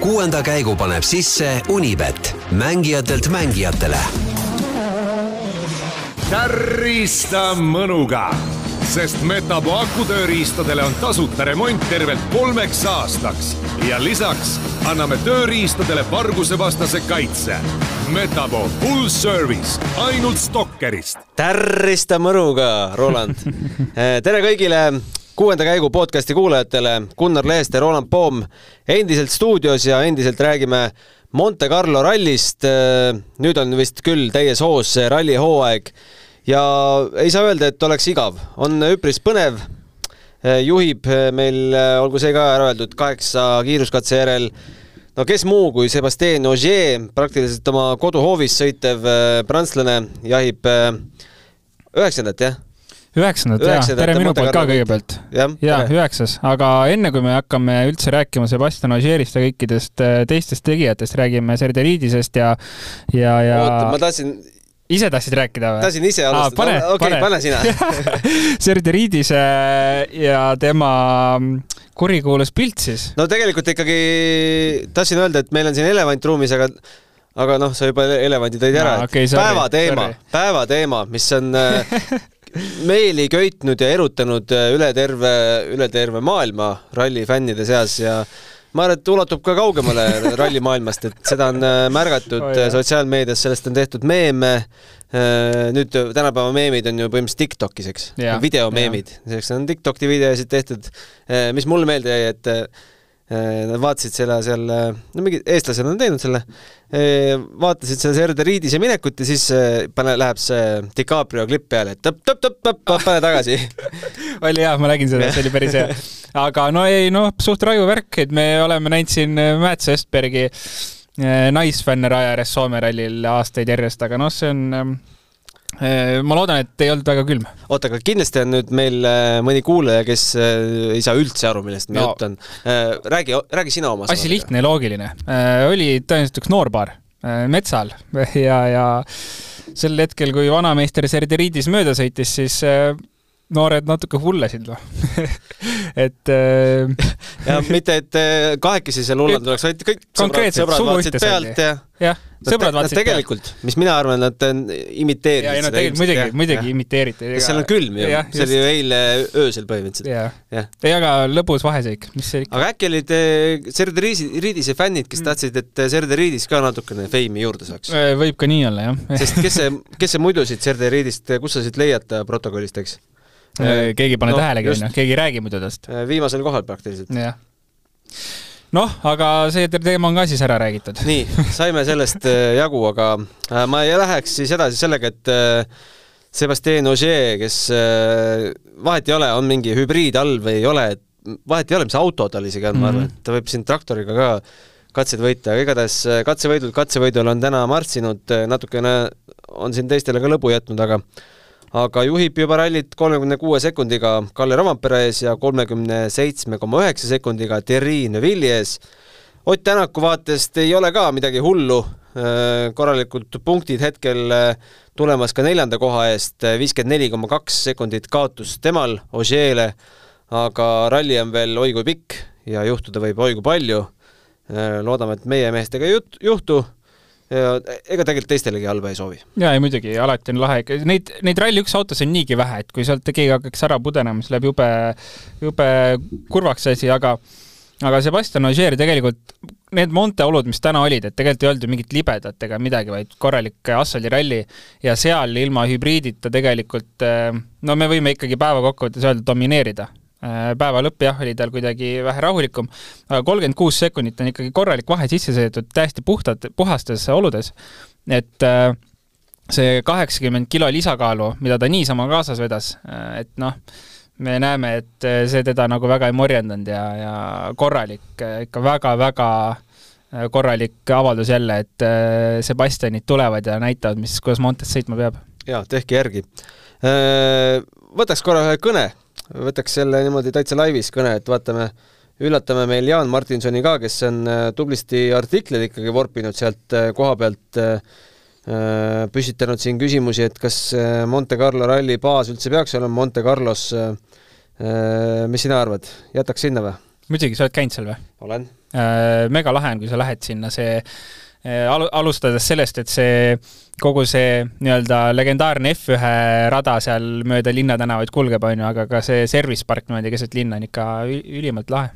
kuuenda käigu paneb sisse Unibet, mängijatelt mängijatele. tärista mõnuga, sest Metapo akutööriistadele on tasuta remont tervelt kolmeks aastaks ja lisaks anname tööriistadele vargusevastase kaitse. Metapo full service ainult Stalkerist. tärrista mõnuga, Roland. tere kõigile kuuenda käigu podcasti kuulajatele, Gunnar Leeste, Roland Poom endiselt stuudios ja endiselt räägime Monte Carlo rallist. nüüd on vist küll täies hoos see rallihooaeg ja ei saa öelda, et oleks igav, on üpris põnev. juhib meil, olgu see ka ära öeldud, kaheksa kiiruskatse järel no kes muu kui Sebastian Ogier, praktiliselt oma koduhoovis sõitev prantslane, jahib üheksandat, jah üheksandat jaa, tere minu poolt ka kõigepealt. jaa, üheksas, aga enne kui me hakkame üldse rääkima Sebastian Ogierist ja kõikidest äh, teistest tegijatest, räägime Serdeliidisest ja, ja, ja. oota, ma tahtsin ise tahtsid rääkida või? tahtsin ise alustada. okei, pane sina Serdeliidise ja tema kurikuulus pilt siis. no tegelikult ikkagi tahtsin öelda, et meil on siin elevant ruumis, aga aga noh, sa juba elevandi tõid ära no,, okay, et päevateema, päevateema, mis on meeli köitnud ja erutanud äh, üle terve, üle terve maailma rallifännide seas ja ma arvan, et ulatub ka kaugemale rallimaailmast, et seda on äh, märgatud oh, sotsiaalmeedias, sellest on tehtud meeme. nüüd tänapäeva meemid on ju põhimõtteliselt TikTokis, eks, videomeemid, selleks on TikToki videosid tehtud. mis mulle meelde jäi, et Äh, nad vaatasid selle seal, äh, no mingid eestlased on teinud selle, äh, vaatasid selle Serde Riidise minekut ja siis pane, läheb see DiCaprio klipp peale, et tõpp-tõpp-tõpp-tõpp, pane tagasi oli hea, ma nägin seda, see oli päris hea. aga no ei noh, suht raju värk, et me oleme näinud siin Mats Östbergi naisfänne raja ääres Soome rallil aastaid järjest, aga noh, see on ähm, Äh, ma loodan, et ei olnud väga külm. oota, aga kindlasti on nüüd meil äh, mõni kuulaja, kes äh, ei saa üldse aru, millest meie no. jutt on. räägi, räägi sina oma asi lihtne ja loogiline. oli tõenäoliselt üks noorpaar metsal ja, ja sel hetkel, kui vanameister Serderiidis mööda sõitis, siis noored natuke hullesid, noh et ja mitte, et kahekesi seal hullad oleks, vaid kõik sõbrad, sõbrad vaatasid pealt ja jah sõbrad vaatasid no, tegelikult, mis mina arvan, nad imiteerisid ja, no, seda. muidugi, muidugi imiteeriti. seal on külm ju, see oli ju eile öösel põhimõtteliselt. jah, ei aga lõbus vaheseik, mis see ikka. aga äkki olid eh, Serde Riidise fännid, kes mm. tahtsid, et eh, Serde Riidis ka natukene feimi juurde saaks? Äh, võib ka nii olla, jah. sest kes see, kes see muidu siit Serde Riidist, kus sa siit leiad protokollist, eks? Äh, keegi ei pane no, tähelegi, onju, keegi ei räägi muidu tast. Äh, viimasel kohal praktiliselt. jah noh, aga see teema on ka siis ära räägitud. nii, saime sellest äh, jagu, aga äh, ma ei läheks siis edasi sellega, et äh, Sebastian Ogier, kes vahet ei ole, on mingi hübriid all või ei ole, et vahet ei ole, mis auto tal isegi on mm, -hmm. ma arvan, et ta võib siin traktoriga ka katseid võita, aga igatahes katsevõidult katsevõidule on täna marssinud, natukene on siin teistele ka lõbu jätnud, aga aga juhib juba rallit kolmekümne kuue sekundiga Kalle Rovampere ees ja kolmekümne seitsme koma üheksa sekundiga Thierry Neuvilli ees. Ott Tänaku vaatest ei ole ka midagi hullu, äh, korralikult punktid hetkel äh, tulemas ka neljanda koha eest, viiskümmend neli koma kaks sekundit kaotus temal, Ogier'le, aga ralli on veel oi kui pikk ja juhtuda võib oi kui palju. Äh, loodame, et meie meestega ei juhtu ega tegelikult teistelegi halba ei soovi. jaa, ei muidugi, alati on lahe, neid, neid Rally1 autosid on niigi vähe, et kui sealt keegi hakkaks ära pudenema, siis läheb jube, jube kurvaks asi, aga aga Sebastian Ogier tegelikult, need Monte olud, mis täna olid, et tegelikult ei olnud ju mingit libedat ega midagi, vaid korralik asfaldiralli ja seal ilma hübriidita tegelikult no me võime ikkagi päeva kokkuvõttes öelda domineerida päeva lõpp jah, oli tal kuidagi vähe rahulikum, aga kolmkümmend kuus sekundit on ikkagi korralik vahe sisse sõidetud täiesti puhtad, puhastes oludes. et äh, see kaheksakümmend kilo lisakaalu, mida ta niisama kaasas vedas, äh, et noh, me näeme, et see teda nagu väga ei morjendanud ja, ja korralik, ikka väga-väga korralik avaldus jälle, et Sebastianid tulevad ja näitavad, mis, kuidas Montes sõitma peab. jaa, tehke järgi. Võtaks korra ühe kõne võtaks selle niimoodi täitsa laivis kõne, et vaatame, üllatame meil Jaan Martinsoni ka, kes on äh, tublisti artikleid ikkagi vorpinud sealt äh, koha pealt, äh, püstitanud siin küsimusi, et kas Monte Carlo ralli baas üldse peaks olema Monte Carlos. mis sina arvad, jätaks sinna või? muidugi, sa oled käinud seal või? olen. Mega lahe on, kui sa lähed sinna, see alu-, alustades sellest, et see kogu see nii-öelda legendaarne F1 rada seal mööda linnatänavaid kulgeb, on ju, aga ka see service park niimoodi keset linna on ikka ülimalt lahe.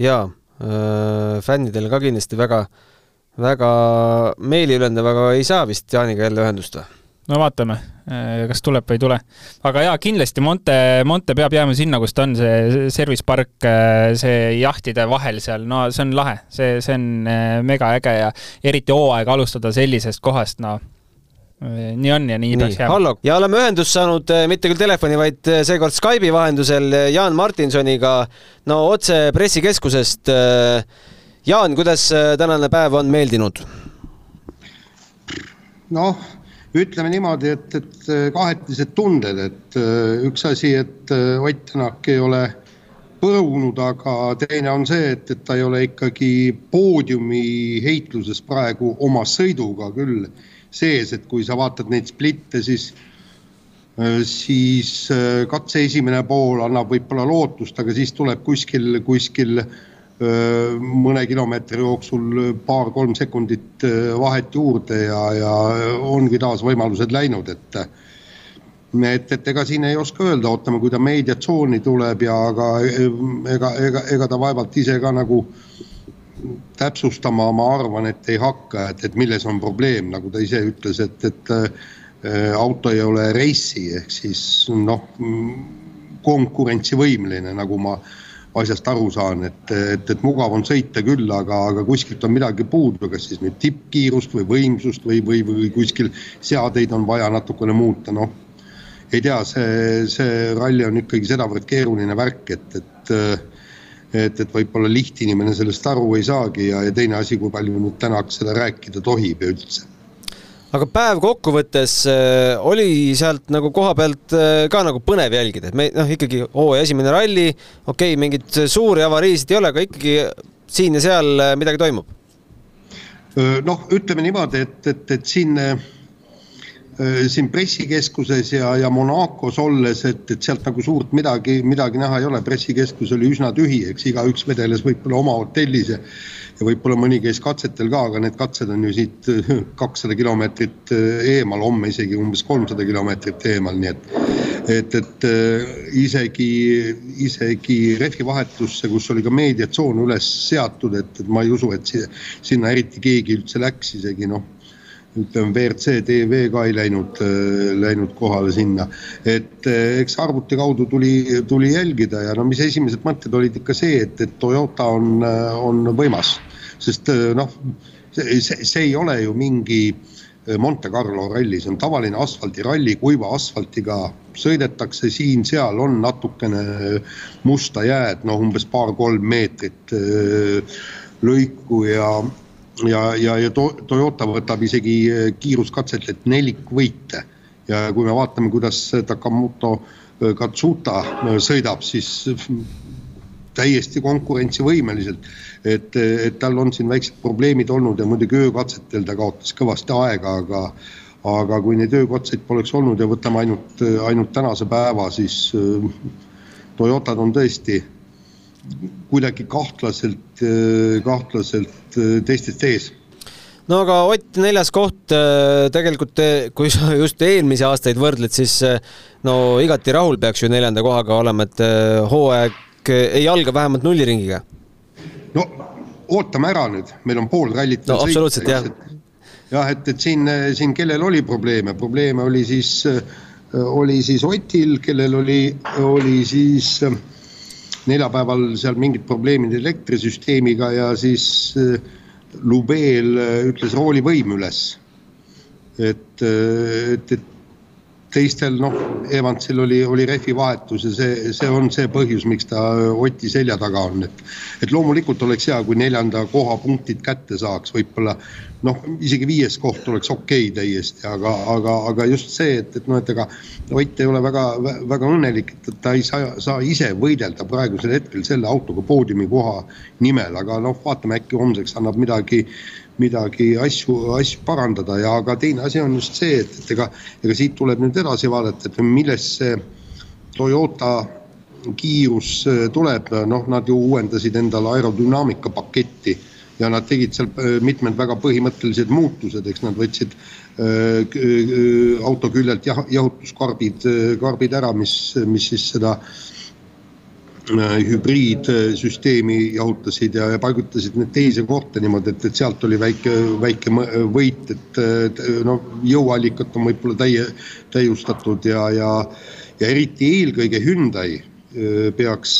jaa äh,, fännidele ka kindlasti väga, väga meeliülendav, aga ei saa vist Jaaniga jälle ühendust või? No vaatame, äh, kas tuleb või ei tule. aga jaa, kindlasti Monte, Monte peab jääma sinna, kus ta on, see service park, äh, see jahtide vahel seal, no see on lahe, see, see on äh, mega äge ja eriti hooaega alustada sellisest kohast, no nii on ja nii, nii peaks jääma. Hallo, ja oleme ühendust saanud mitte küll telefoni, vaid seekord Skype'i vahendusel Jaan Martinsoniga, no otse pressikeskusest. Jaan, kuidas tänane päev on meeldinud? noh ütleme niimoodi, et, et äh, kahetised tunded, et äh, üks asi, et äh, Ott Tänak ei ole põrunud, aga teine on see, et, et ta ei ole ikkagi poodiumi heitluses praegu oma sõiduga küll sees, et kui sa vaatad neid splitte, siis siis katse esimene pool annab võib-olla lootust, aga siis tuleb kuskil, kuskil mõne kilomeetri jooksul paar-kolm sekundit vahet juurde ja, ja ongi taas võimalused läinud, et et, et ega siin ei oska öelda, ootame, kui ta meediatsooni tuleb ja aga ega, ega, ega ta vaevalt ise ka nagu täpsustama, ma arvan, et ei hakka, et, et milles on probleem, nagu ta ise ütles, et, et äh, auto ei ole reisi ehk siis noh, konkurentsivõimeline, nagu ma äh, asjast aru saan, et, et, et mugav on sõita küll, aga, aga kuskilt on midagi puudu, kas siis nüüd tippkiirust või võimsust või, või, või kuskil seadeid on vaja natukene muuta, noh. ei tea, see, see ralli on ikkagi sedavõrd keeruline värk, et, et et, et võib-olla lihtinimene sellest aru ei saagi ja, ja teine asi, kui palju nüüd Tänak seda rääkida tohib ja üldse aga päev kokkuvõttes äh, oli sealt nagu koha pealt äh, ka nagu põnev jälgida, et me noh, ikkagi hooaja esimene ralli, okei okay,, mingeid suuri avariisid ei ole, aga ikkagi siin ja seal äh, midagi toimub. noh, ütleme niimoodi, et, et, et siin siin pressikeskuses ja, ja Monacos olles, et, et sealt nagu suurt midagi, midagi näha ei ole, pressikeskus oli üsna tühi, eks. Igaüks vedeles võib-olla oma hotellis ja ja võib-olla mõni käis katsetel ka, aga need katsed on ju siit kakssada kilomeetrit eh, eemal, homme isegi umbes kolmsada kilomeetrit eemal, nii et et, et isegi, isegi rehvivahetusse, kus oli ka meediatsoon üles seatud, et, et ma ei usu, et sinna eriti keegi üldse läks, isegi noh ütleme, WRC tv ka ei läinud, eh, läinud kohale sinna. et eks arvuti kaudu tuli, tuli jälgida ja no mis esimesed mõtted olid ikka see, et, et Toyota on, on võimas sest äh, noh, see, see, ei ole ju mingi äh, Monte Carlo ralli, see on tavaline asfaldiralli, kuiva asfaltiga sõidetakse siin-seal, on natukene musta jääd, noh umbes paar-kolm meetrit äh, lõiku ja, ja, ja, ja Toyota võtab isegi kiiruskatsetelt nelikvõite. ja kui me vaatame, kuidas Takamoto Katsuta sõidab, siis täiesti konkurentsivõimeliselt et, et tal on siin väiksed probleemid olnud ja muidugi öökatsetel ta kaotas kõvasti aega, aga aga kui neid öökatseid poleks olnud ja võtame ainult, ainult tänase päeva, siis Toyotad on tõesti kuidagi kahtlaselt, äh, kahtlaselt äh, teistest ees. No aga Ott, neljas koht tegelikult, kui sa just eelmisi aastaid võrdled, siis no igati rahul peaks ju neljanda kohaga olema, et hooaeg ei alga vähemalt nulliringiga. No ootame ära nüüd, meil on pool rallit no absoluutselt jah. jah, et, et siin, siin kellel oli probleeme, probleeme oli siis, oli siis Otil, kellel oli, oli siis neljapäeval seal mingid probleemid elektrisüsteemiga ja siis Lubeel ütles roolivõim üles. et, et, et teistel noh, Evansil oli, oli rehvi vahetus ja see, see on see põhjus, miks ta Oti selja taga on, et et loomulikult oleks hea, kui neljanda koha punktid kätte saaks, võib-olla noh, isegi viies koht oleks okei okay täiesti, aga, aga, aga just see, et, et noh, et ega Ott ei ole väga, väga õnnelik, et ta ei saa, saa ise võidelda praegusel hetkel selle autoga poodiumi koha nimel, aga noh, vaatame, äkki homseks annab midagi midagi, asju, asju parandada ja aga teine asi on just see, et, et ega, ega siit tuleb nüüd edasi vaadata, et milles see Toyota kiirus tuleb, noh, nad ju uuendasid endale aerodünaamika paketti ja nad tegid seal mitmed väga põhimõttelised muutused, eks nad võtsid auto küljelt jah, jahutuskarbid, karbid ära, mis, mis siis seda hübriidsüsteemi jahutasid ja, ja paigutasid need teise kohta niimoodi, et, et sealt oli väike, väike võit, et no jõuallikat on võib-olla täie, täiustatud ja, ja ja eriti eelkõige Hyundai peaks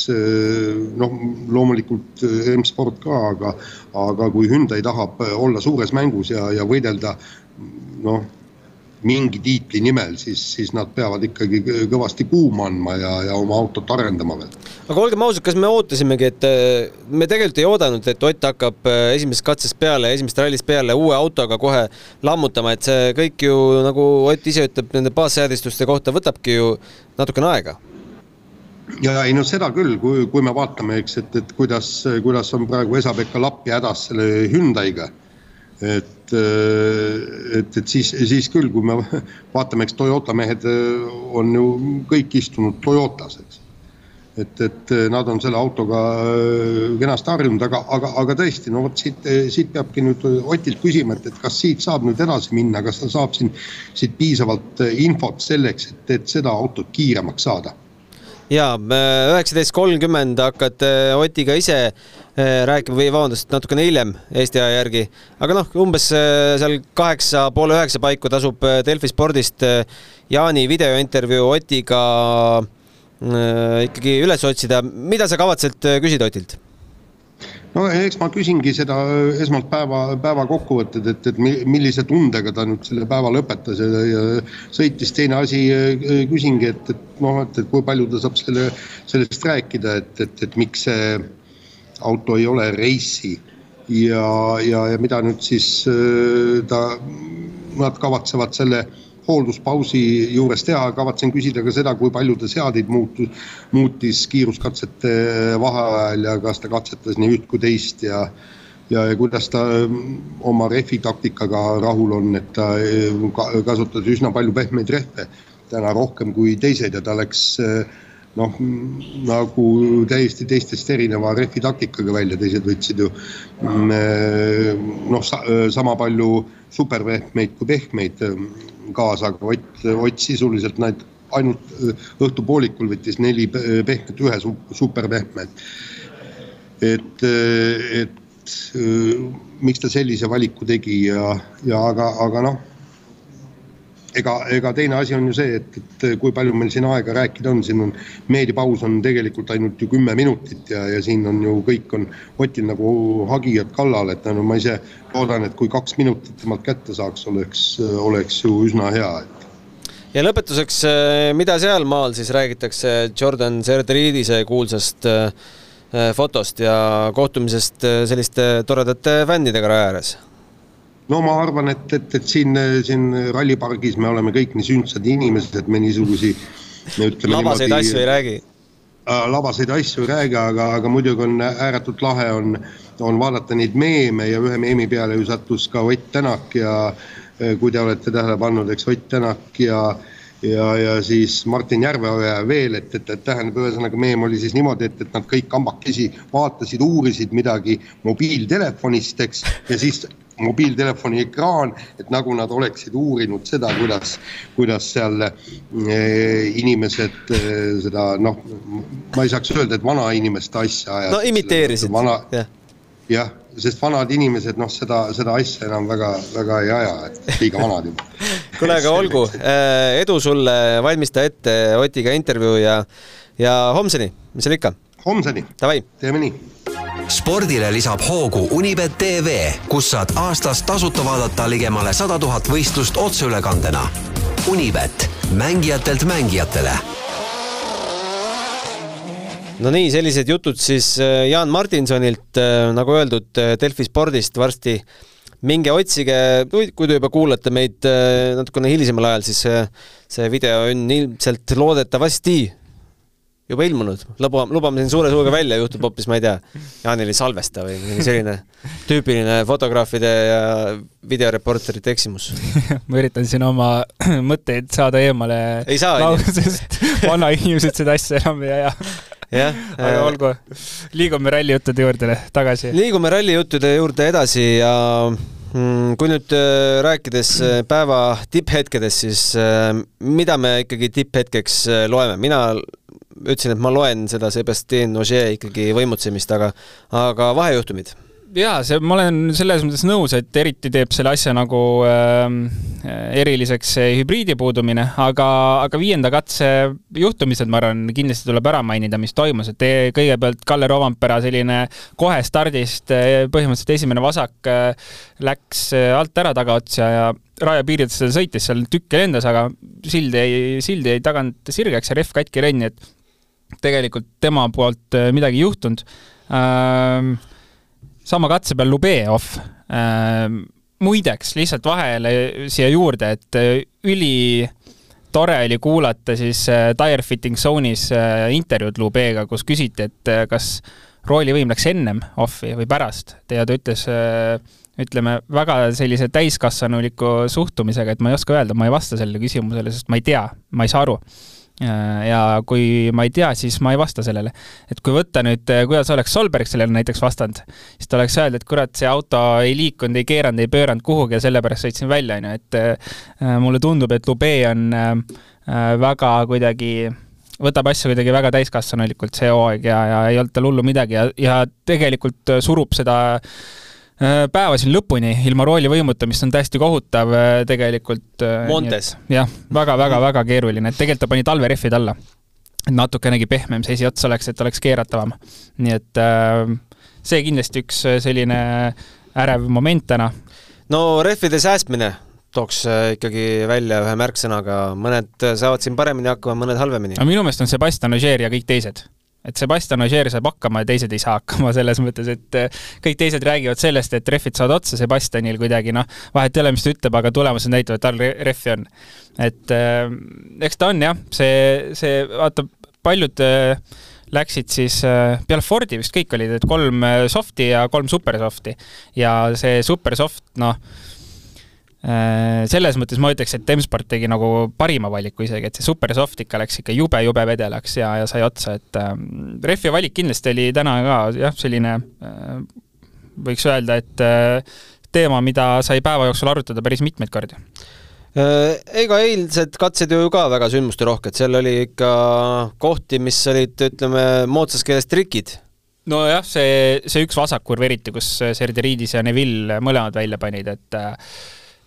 noh, loomulikult M-sport ka, aga, aga kui Hyundai tahab olla suures mängus ja, ja võidelda noh, mingi tiitli nimel, siis, siis nad peavad ikkagi kõvasti kuuma andma ja, ja oma autot arendama veel. aga olgem ausad, kas me ootasimegi, et me tegelikult ei oodanud, et Ott hakkab esimesest katsest peale, esimesest rallist peale uue autoga kohe lammutama, et see kõik ju nagu Ott ise ütleb nende baasseadistuste kohta, võtabki ju natukene aega ja ei no seda küll, kui, kui me vaatame, eks, et, et kuidas, kuidas on praegu Esa-Pekka Lappi hädas selle Hyundai'ga. et, et, et siis, siis küll, kui me vaatame, eks Toyota mehed on ju kõik istunud Toyotas, eks. et, et nad on selle autoga kenasti harjunud, aga, aga, aga tõesti, no vot siit, siit peabki nüüd Otilt küsima, et, et kas siit saab nüüd edasi minna, kas ta saab siin, siit piisavalt infot selleks, et, et seda autot kiiremaks saada jaa, üheksateist kolmkümmend hakkad Otiga ise rääkima või vabandust, natukene hiljem Eesti aja järgi, aga noh, umbes seal kaheksa, poole üheksa paiku tasub Delfi spordist Jaani videointervjuu Otiga ikkagi üles otsida. mida sa kavatsed küsida Otilt? No eks ma küsingi seda esmalt päeva, päeva kokkuvõtted, et, et millise tundega ta nüüd selle päeva lõpetas ja, ja sõitis. teine asi, küsingi, et, et noh, et, et kui palju ta saab selle, sellest rääkida, et, et, et miks see auto ei ole reisi ja, ja, ja mida nüüd siis ta, nad kavatsevad selle hoolduspausi juures teha, kavatsen küsida ka seda, kui palju ta seadeid muutus, muutis kiiruskatsete vaheajal ja kas ta katsetas nii üht kui teist ja ja, ja kuidas ta oma rehvi taktikaga rahul on, et ta kasutas üsna palju pehmeid rehve, täna rohkem kui teised ja ta läks noh, nagu täiesti teistest erineva rehvi taktikaga välja, teised võtsid ju noh, sama palju superpehmeid kui pehmeid kaasa, aga Ott, Ott sisuliselt näit-, ainult õhtupoolikul võttis neli pehmet, ühe superpehme. et, et miks ta sellise valiku tegi ja, ja aga, aga noh, ega, ega teine asi on ju see, et, et kui palju meil siin aega rääkida on, siin on meediapaus on tegelikult ainult ju kümme minutit ja, ja siin on ju kõik on Otil nagu hagijad kallal, et no ma ise loodan, et kui kaks minutit temalt kätte saaks, oleks, oleks ju üsna hea, et ja lõpetuseks, mida sealmaal siis räägitakse Jordan Zerdridise kuulsast fotost ja kohtumisest selliste toredate fännidega raja ääres? No ma arvan, et, et, et siin, siin rallipargis me oleme kõik nii sündsad inimesed, me niisugusi ütleme labaseid niimoodi, asju ei räägi äh,. labaseid asju ei räägi, aga, aga muidugi on ääretult lahe on, on vaadata neid meeme ja ühe meemi peale ju sattus ka Ott Tänak ja kui te olete tähele pannud, eks Ott Tänak ja ja, ja siis Martin Järveoja veel, et, et, et tähendab, ühesõnaga meem oli siis niimoodi, et, et nad kõik kambakesi vaatasid, uurisid midagi mobiiltelefonist, eks, ja siis mobiiltelefoni ekraan, et nagu nad oleksid uurinud seda, kuidas, kuidas seal eh, inimesed eh, seda noh, ma ei saaks öelda, et vanainimeste asja ajasid. no imiteerisid. vana, jah, sest vanad inimesed noh, seda, seda asja enam väga, väga ei aja, et liiga vanad juba kuule, aga olgu, eh, edu sulle, valmista ette Otiga intervjuu ja, ja homseni, mis seal ikka. homseni. teeme nii spordile lisab hoogu Unibet tv, kus saad aastas tasuta vaadata ligemale sada tuhat võistlust otseülekandena. Unibet, mängijatelt mängijatele. no nii, sellised jutud siis äh, Jaan Martinsonilt, äh, nagu öeldud, äh, Delfi spordist varsti minge otsige, kui te juba kuulate meid natukene hilisemal ajal, siis see video on ilmselt loodetavasti juba ilmunud, luba, lubame siin suure suuga välja, juhtub hoopis, ma ei tea, Jaanil ei salvesta või mingi selline tüüpiline fotograafide ja videoreporterite eksimus. Ma üritan siin oma mõtteid saada eemale ei saa, sest vanainimesed seda asja enam ei aja. Jah. aga äh, olgu, liigume rallijuttude juurde tagasi. liigume rallijuttude juurde edasi ja mm, kui nüüd äh, rääkides äh, päeva tipphetkedest, siis mida me ikkagi tipphetkeks loeme, mina ütlesin, et ma loen seda Sebastian Ogier ikkagi võimutsemist, aga, aga vahejuhtumid jaa, see, ma olen selles mõttes nõus, et eriti teeb selle asja nagu äh, eriliseks see hübriidi puudumine, aga, aga viienda katse juhtumised, ma arvan, kindlasti tuleb ära mainida, mis toimus, et kõigepealt Kalle Rovampera selline kohe stardist äh, põhimõtteliselt esimene vasak äh, läks alt ära tagaotsa ja raja piiridesse sõitis, seal tükk lendas, aga sild jäi, sild jäi tagant sirgeks ja rehv katki renni, et tegelikult tema poolt midagi ei juhtunud. Äh, sama katse peal Lubeov äh,. muideks, lihtsalt vahele siia juurde, et äh, üli tore oli kuulata siis äh, Tire Fitting Zone'is äh, intervjuud Lubega, kus küsiti, et kas roolivõim läks ennem off'i või pärast ja ta ütles ütleme, väga sellise täiskasvanuliku suhtumisega, et ma ei oska öelda, ma ei vasta sellele küsimusele, sest ma ei tea, ma ei saa aru ja kui ma ei tea, siis ma ei vasta sellele. et kui võtta nüüd, äh, kuidas oleks Solberg sellele näiteks vastanud, siis ta oleks öelnud, et kurat, see auto ei liikunud, ei keeranud, ei pööranud kuhugi ja sellepärast sõitsin välja, on ju, et äh, mulle tundub, et Lube on väga kuidagi võtab asju kuidagi väga täiskasvanulikult see hooaeg ja, ja ei olnud tal hullu midagi ja, ja tegelikult surub seda äh, Äh, päeva siin lõpuni ilma rooli võimutamist on täiesti kohutav äh, tegelikult. Äh, Montes. jah, väga-väga-väga keeruline, et tegelikult ta pani talverehvid alla. et natukenegi pehmem see esiots oleks, et oleks keeratavam. nii et see kindlasti üks selline ärev moment täna. no rehvide säästmine tooks ikkagi välja ühe märksõnaga, mõned saavad siin paremini hakkama, mõned halvemini. no minu meelest on Sebastian Ogier ja kõik teised et Sebastian Ogier saab hakkama ja teised ei saa hakkama selles mõttes, et äh, kõik teised räägivad sellest, et rehvid saavad otsa, Sebastianil kuidagi noh, vahet ei ole, mis ta ütleb, aga tulemused näitavad, et tal rehvi on. et äh, eks ta on jah, see, see, vaata, paljud äh, läksid siis äh, peale Fordi vist kõik olid, et kolm soft'i ja kolm super soft'i ja see super soft, noh selles mõttes ma ütleks, et M-Sport tegi nagu parima valiku isegi, et see Super Soft ikka läks ikka jube-jube vedelaks ja, ja sai otsa, et äh, rehvi valik kindlasti oli täna ka jah, selline äh, võiks öelda, et äh, teema, mida sai päeva jooksul arutada päris mitmeid kordi äh, ega eilsed katsed ju ka väga sündmusterohked, seal oli ikka kohti, mis olid, ütleme, moodsas keeles trikid. nojah, see, see üks vasakkurv eriti, kus Serderiidis ja Neville mõlemad välja panid, et äh,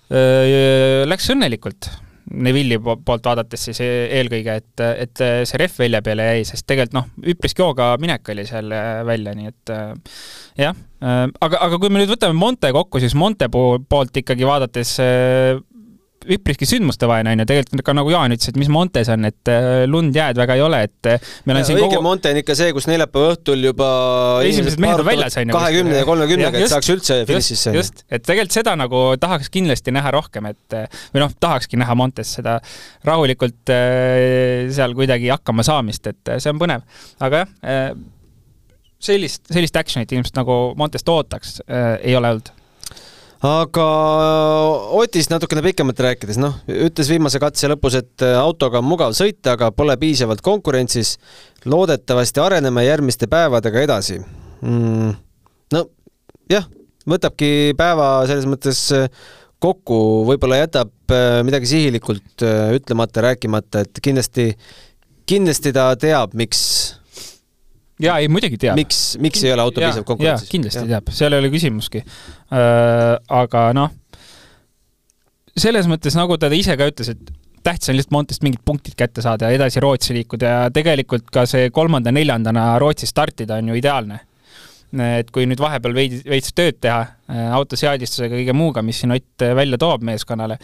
Läks õnnelikult Neville'i poolt vaadates siis e-, eelkõige, et, et see rehv välja peale jäi, sest tegelikult noh, üpriski hooga minek oli seal välja, nii et jah, aga, aga kui me nüüd võtame Monte kokku, siis Monte poolt ikkagi vaadates üpriski sündmustevaene on ju, tegelikult ka nagu Jaan ütles, et mis Montes on, et äh, lund, jääd väga ei ole, et äh, meil on ja, siin õige kogu... Monte on ikka see, kus neljapäeva õhtul juba esimesed mehed on väljas, on ju. kahekümne ja kolmekümnega, et saaks üldse finišisse. just, et tegelikult seda nagu tahaks kindlasti näha rohkem, et äh, või noh, tahakski näha Montes seda rahulikult seal kuidagi hakkama saamist, et see on põnev. aga jah, sellist, sellist action'it ilmselt nagu Montest ootaks, ei ole olnud aga Otist natukene pikemalt rääkides, noh, ütles viimase katse lõpus, et äh, autoga on mugav sõita, aga pole piisavalt konkurentsis. loodetavasti areneme järgmiste päevadega edasi mm,. no jah, võtabki päeva selles mõttes äh, kokku, võib-olla jätab äh, midagi sihilikult ütlemata, rääkimata, et kindlasti, kindlasti ta teab, miks jaa, ei muidugi teab. miks, miks ei ole auto piisavalt konkurentsis? kindlasti ja. teab, seal ei ole küsimuski äh,. aga noh, selles mõttes, nagu ta ise ka ütles, et tähtis on lihtsalt Montest mingid punktid kätte saada ja edasi Rootsi liikuda ja tegelikult ka see kolmanda-neljandana Rootsis startida on ju ideaalne. et kui nüüd vahepeal veidi, veits tööd teha äh, auto seadistusega, kõige muuga, mis siin Ott välja toob meeskonnale,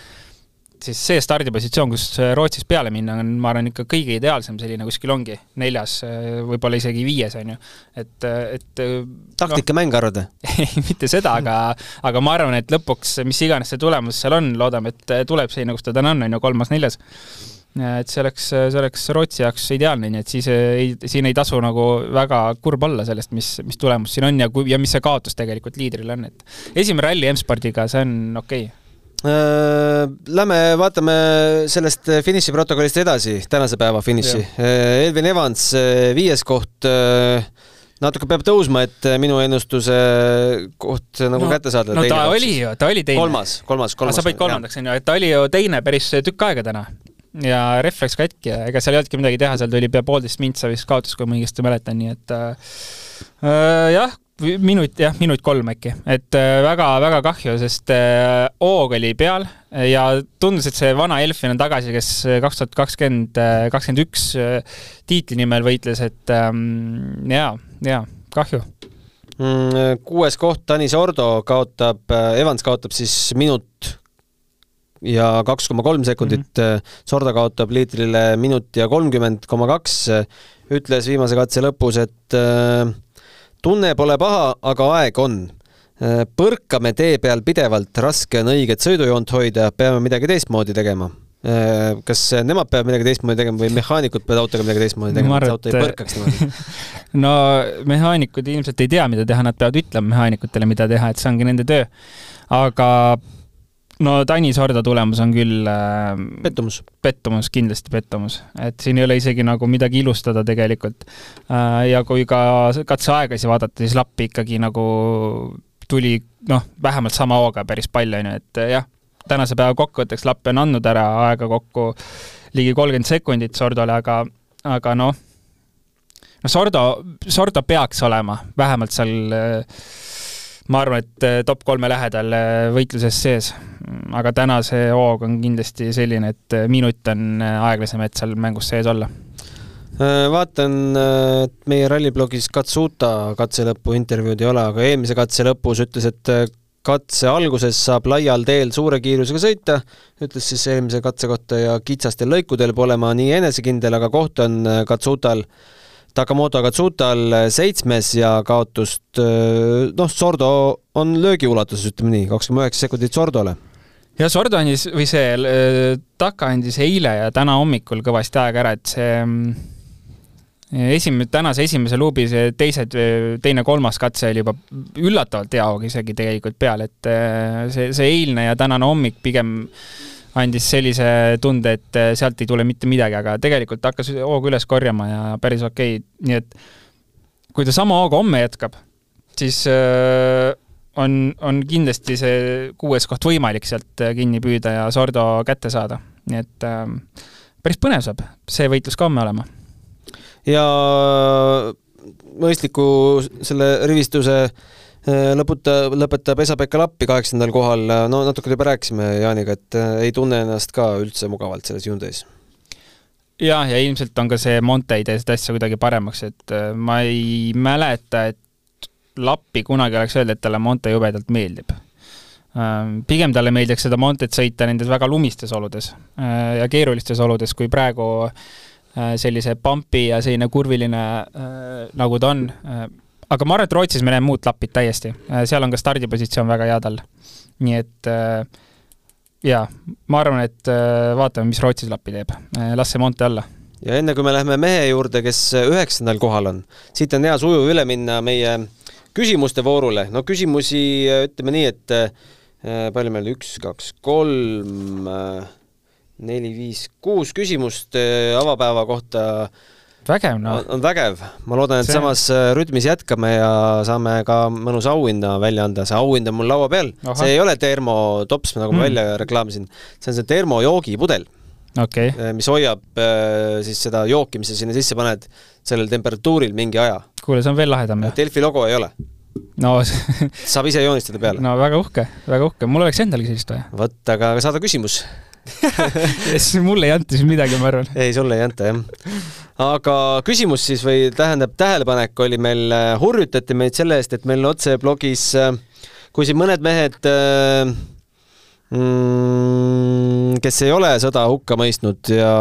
siis see stardipositsioon, kus äh, Rootsis peale minna, on, ma arvan, ikka kõige ideaalsem selline kuskil ongi, neljas, äh, võib-olla isegi viies, on ju. et, äh, et taktikamäng no, arvad või? ei, mitte seda, aga, aga ma arvan, et lõpuks, mis iganes see tulemus seal on, loodame, et tuleb selline, kus ta täna on, on ju, kolmas-neljas. et see oleks, see oleks Rootsi jaoks ideaalne, nii et siis ei, siin ei tasu nagu väga kurb olla sellest, mis, mis tulemus siin on ja kui, ja mis see kaotus tegelikult liidrile on, et esimene ralli M-spordiga, see on okei okay lähme vaatame sellest finišiprotokollist edasi, tänase päeva finiši. Äh, Elvin Evans, äh, viies koht, natuke peab tõusma, et minu ennustuse koht nagu no, kätte saada. no ta koht. oli ju, ta oli teine. kolmas, kolmas, kolmas. sa panid kolmandaks, onju, et ta oli ju teine päris tükk aega täna. ja ref läks katki ja ega seal ei olnudki midagi teha, seal tuli pea poolteist mintsa vist kaotus, kui ma õigesti mäletan, nii et äh, jah, minut, jah, minut kolm äkki, et väga-väga äh, kahju, sest äh, hoog oli peal ja tundus, et see vana Elfin on tagasi, kes kaks tuhat kakskümmend, äh, kakskümmend üks tiitli nimel võitles, et ähm, jaa, jaa, kahju mm,. kuues koht, Tanis Ordo kaotab, Evans kaotab siis minut ja kaks koma kolm sekundit mm, -hmm. Sorda kaotab liitrile minut ja kolmkümmend koma kaks, ütles viimase katse lõpus, et äh, tunne pole paha, aga aeg on. Äh, põrkame tee peal pidevalt, raske on õiget sõidujoont hoida, peame midagi teistmoodi tegema. Äh, kas nemad peavad midagi teistmoodi tegema või mehaanikud peavad autoga midagi teistmoodi tegema, et auto ei põrkaks niimoodi? no mehaanikud ilmselt ei tea, mida teha, nad peavad ütlema mehaanikutele, mida teha, et see ongi nende töö. aga no Tanis Horda tulemus on küll äh, pettumus. pettumus, kindlasti pettumus, et siin ei ole isegi nagu midagi ilustada tegelikult äh,. ja kui ka katseaegasi vaadata, siis lappi ikkagi nagu tuli noh, vähemalt sama hooga päris palju, on ju, et jah, tänase päeva kokkuvõtteks Lappi on andnud ära aega kokku ligi kolmkümmend sekundit Sordole, aga, aga noh, no Sordo, Sordo peaks olema vähemalt seal äh, ma arvan, et äh, top kolme lähedal äh, võitluses sees. aga täna see hoog on kindlasti selline, et äh, minut on aeglasem, et seal mängus sees olla. vaatan, et meie ralliblogis Katsuta katse lõpu intervjuud ei ole, aga eelmise katse lõpus ütles, et katse alguses saab laial teel suure kiirusega sõita, ütles siis eelmise katse kohta ja kitsastel lõikudel pole ma nii enesekindel, aga koht on Katsutal äh, Takamoto Katsutal seitsmes ja kaotust, noh, Sordo on löögiulatuses, ütleme nii, kaks koma üheksa sekundit Sordole. ja Sordo andis, või see Taka andis eile ja täna hommikul kõvasti aega ära, et see mm, esimene, tänase esimese luubi see teised, teine-kolmas katse oli juba üllatavalt hea hoog isegi tegelikult peal, et see, see eilne ja tänane hommik pigem andis sellise tunde, et äh, sealt ei tule mitte midagi, aga tegelikult hakkas hoogu üles korjama ja päris okei okay., nii et kui ta sama hooga homme jätkab, siis äh, on, on kindlasti see kuues koht võimalik sealt äh, kinni püüda ja Sordo kätte saada, nii et päris põnev saab see võitlus ka homme olema. ja mõistliku selle rivistuse äh, lõputa, lõpetab Esa-Pekka Lappi kaheksandal kohal, no natuke juba rääkisime Jaaniga, et äh, ei tunne ennast ka üldse mugavalt selles Hyundai's. jah, ja ilmselt on ka see Monte ei tee seda asja kuidagi paremaks, et äh, ma ei mäleta, et Lappi kunagi oleks öeldud, et talle Monte jubedalt meeldib. Pigem talle meeldiks seda Montet sõita nendes väga lumistes oludes ja keerulistes oludes, kui praegu sellise pampi ja selline kurviline, nagu ta on, aga ma arvan, et Rootsis me näeme muud lapid täiesti, äh, seal on ka stardipositsioon väga hea tal. nii et äh, jaa, ma arvan, et äh, vaatame, mis Rootsis lappi teeb, las see Monte olla. ja enne kui me läheme mehe juurde, kes üheksandal kohal on, siit on hea sujuv üle minna meie küsimuste voorule, no küsimusi ütleme nii, et palju meil üks, kaks, kolm, neli, viis, kuus küsimust avapäeva kohta vägev, noh. on vägev, ma loodan, et see... samas äh, rütmis jätkame ja saame ka mõnusa auhinna välja anda, see auhind on mul laua peal, see ei ole termotops, nagu ma mm. välja reklaamisin, see on see termojoogipudel okay., äh, mis hoiab äh, siis seda jooki, mis sa sinna sisse paned, sellel temperatuuril mingi aja. kuule, see on veel lahedam. Delfi logo ei ole no saab ise joonistada peale. no väga uhke, väga uhke, mul oleks endalgi sellist vaja. vot, aga saada küsimus siis mulle ei anta siis midagi, ma arvan. ei, sulle ei anta, jah. aga küsimus siis või tähendab, tähelepanek oli meil, äh, hurjutati meid selle eest, et meil otseblogis, äh, kui siin mõned mehed äh, mm, kes ei ole sõda hukka mõistnud ja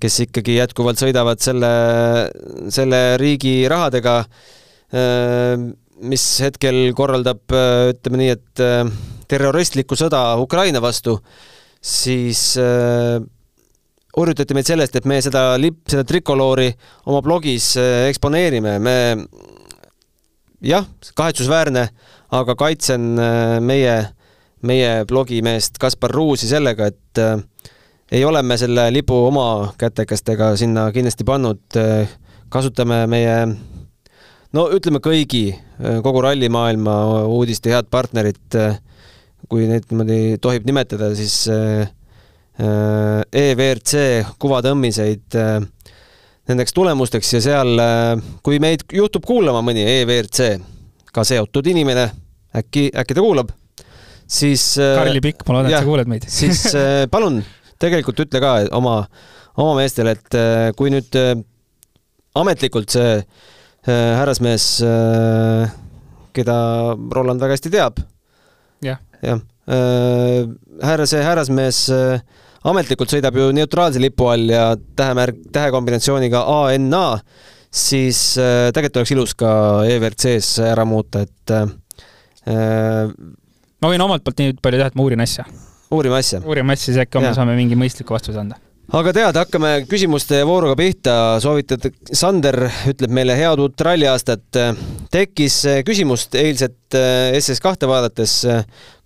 kes ikkagi jätkuvalt sõidavad selle, selle riigi rahadega, mis hetkel korraldab, ütleme nii, et terroristlikku sõda Ukraina vastu siis äh, hurjutati meid sellest, et me seda lipp, seda trikoloori oma blogis äh, eksponeerime, me jah, kahetsusväärne, aga kaitsen äh, meie meie blogimeest Kaspar Ruusi sellega, et äh, ei ole me selle lipu oma kätekestega sinna kindlasti pannud, kasutame meie no ütleme kõigi, kogu rallimaailma uudiste head partnerit, kui neid niimoodi tohib nimetada, siis EVRC kuvatõmmiseid nendeks tulemusteks ja seal, kui meid juhtub kuulama mõni EVRC ka seotud inimene, äkki, äkki ta kuulab, siis Karli Pikk, ma loodan, et sa kuuled meid. siis palun tegelikult ütle ka oma, oma meestele, et kui nüüd ametlikult see härrasmees, keda Roland väga hästi teab jah, härra, see härrasmees ametlikult sõidab ju neutraalse lipu all ja tähemärk, tähekombinatsiooniga ANA, siis äh, tegelikult oleks ilus ka EVRC-s ära muuta, et äh, ma võin omalt poolt nii palju teha, et ma uurin asja. uurime asja? uurime asja, siis äkki homme saame mingi mõistliku vastuse anda aga tead, hakkame küsimuste vooruga pihta. soovitad, Sander ütleb meile head uut ralliaastat. tekkis küsimust eilset äh, SS2 vaadates,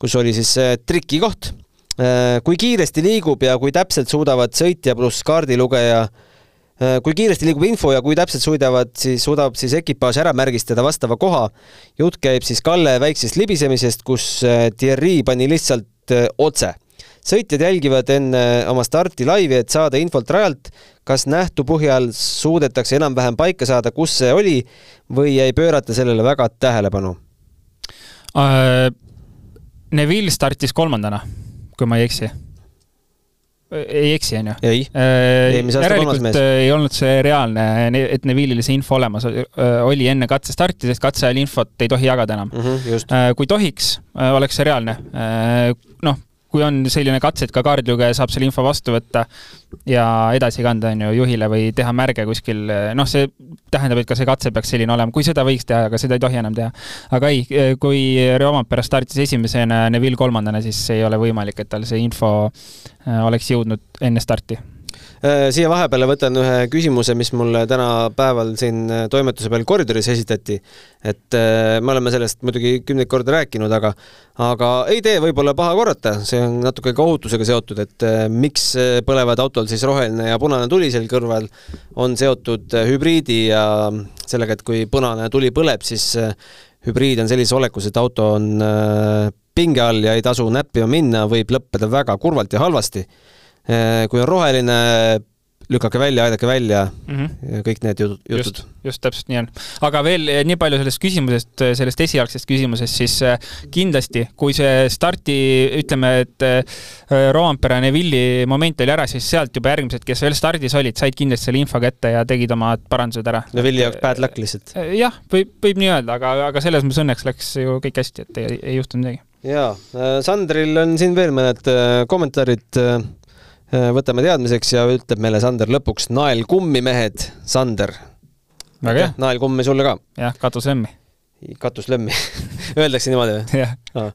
kus oli siis triki koht Äh, kui kiiresti liigub ja kui täpselt suudavad sõitja pluss kaardilugeja äh, kui kiiresti liigub info ja kui täpselt suudavad, siis suudab siis ekipaaž ära märgistada vastava koha. jutt käib siis Kalle väiksest libisemisest, kus äh, Thierry pani lihtsalt otse. sõitjad jälgivad enne oma starti laivi, et saada infot rajalt, kas nähtu põhjal suudetakse enam-vähem paika saada, kus see oli või ei pöörata sellele väga tähelepanu uh,? Neville startis kolmandana kui ma ei eksi ei eksi, onju? ei äh,. järelikult äh, ei olnud see reaalne, et Neville'il see info olemas äh, oli enne katsestarti, sest katse ajal infot ei tohi jagada enam mm. -hmm, äh, kui tohiks, oleks see reaalne. noh, kui on selline katse, et ka kaardilugeja saab selle info vastu võtta ja edasi kanda, on ju, juhile või teha märge kuskil, noh, see tähendab, et ka see katse peaks selline olema, kui seda võiks teha, aga seda ei tohi enam teha. aga ei, kui Roompere startis esimesena, Neville kolmandana, siis ei ole võimalik, et tal see info äh, oleks jõudnud enne starti siia vahepeale võtan ühe küsimuse, mis mulle täna päeval siin äh, toimetuse peal koridoris esitati. et äh, me oleme sellest muidugi kümneid kordi rääkinud, aga, aga ei tee võib-olla paha korrata, see on natuke ka ohutusega seotud, et miks põlevad autol siis roheline ja punane tuli seal kõrval, on seotud hübriidi ja sellega, et kui punane tuli põleb, siis hübriid on sellises olekus, et auto on pinge all ja ei tasu näppima minna, võib lõppeda väga kurvalt ja halvasti Äh, kui on roheline, lükake välja, aidake välja mm, -hmm. kõik need jutud. just, just täpselt nii on. aga veel eh, nii palju sellest küsimusest, eh, sellest esialgsest küsimusest, siis eh, kindlasti, kui see starti, ütleme, et Roompere ja Neville'i moment oli ära, siis sealt juba järgmised, kes veel stardis olid, said kindlasti selle info kätte ja tegid oma parandused ära. Neville'i jaoks bad luck lihtsalt? jah, võib, võib nii öelda, aga, aga selles mõttes õnneks läks ju kõik hästi, et ei, ei juhtunud midagi. jaa, Sandril on siin veel mõned kommentaarid võtame teadmiseks ja ütleb meile Sander lõpuks nael kummi, mehed, Sander. väga hea. nael kummi sulle ka. jah, katuslemmi. katuslemmi Öeldakse niimoodi või? jah ah..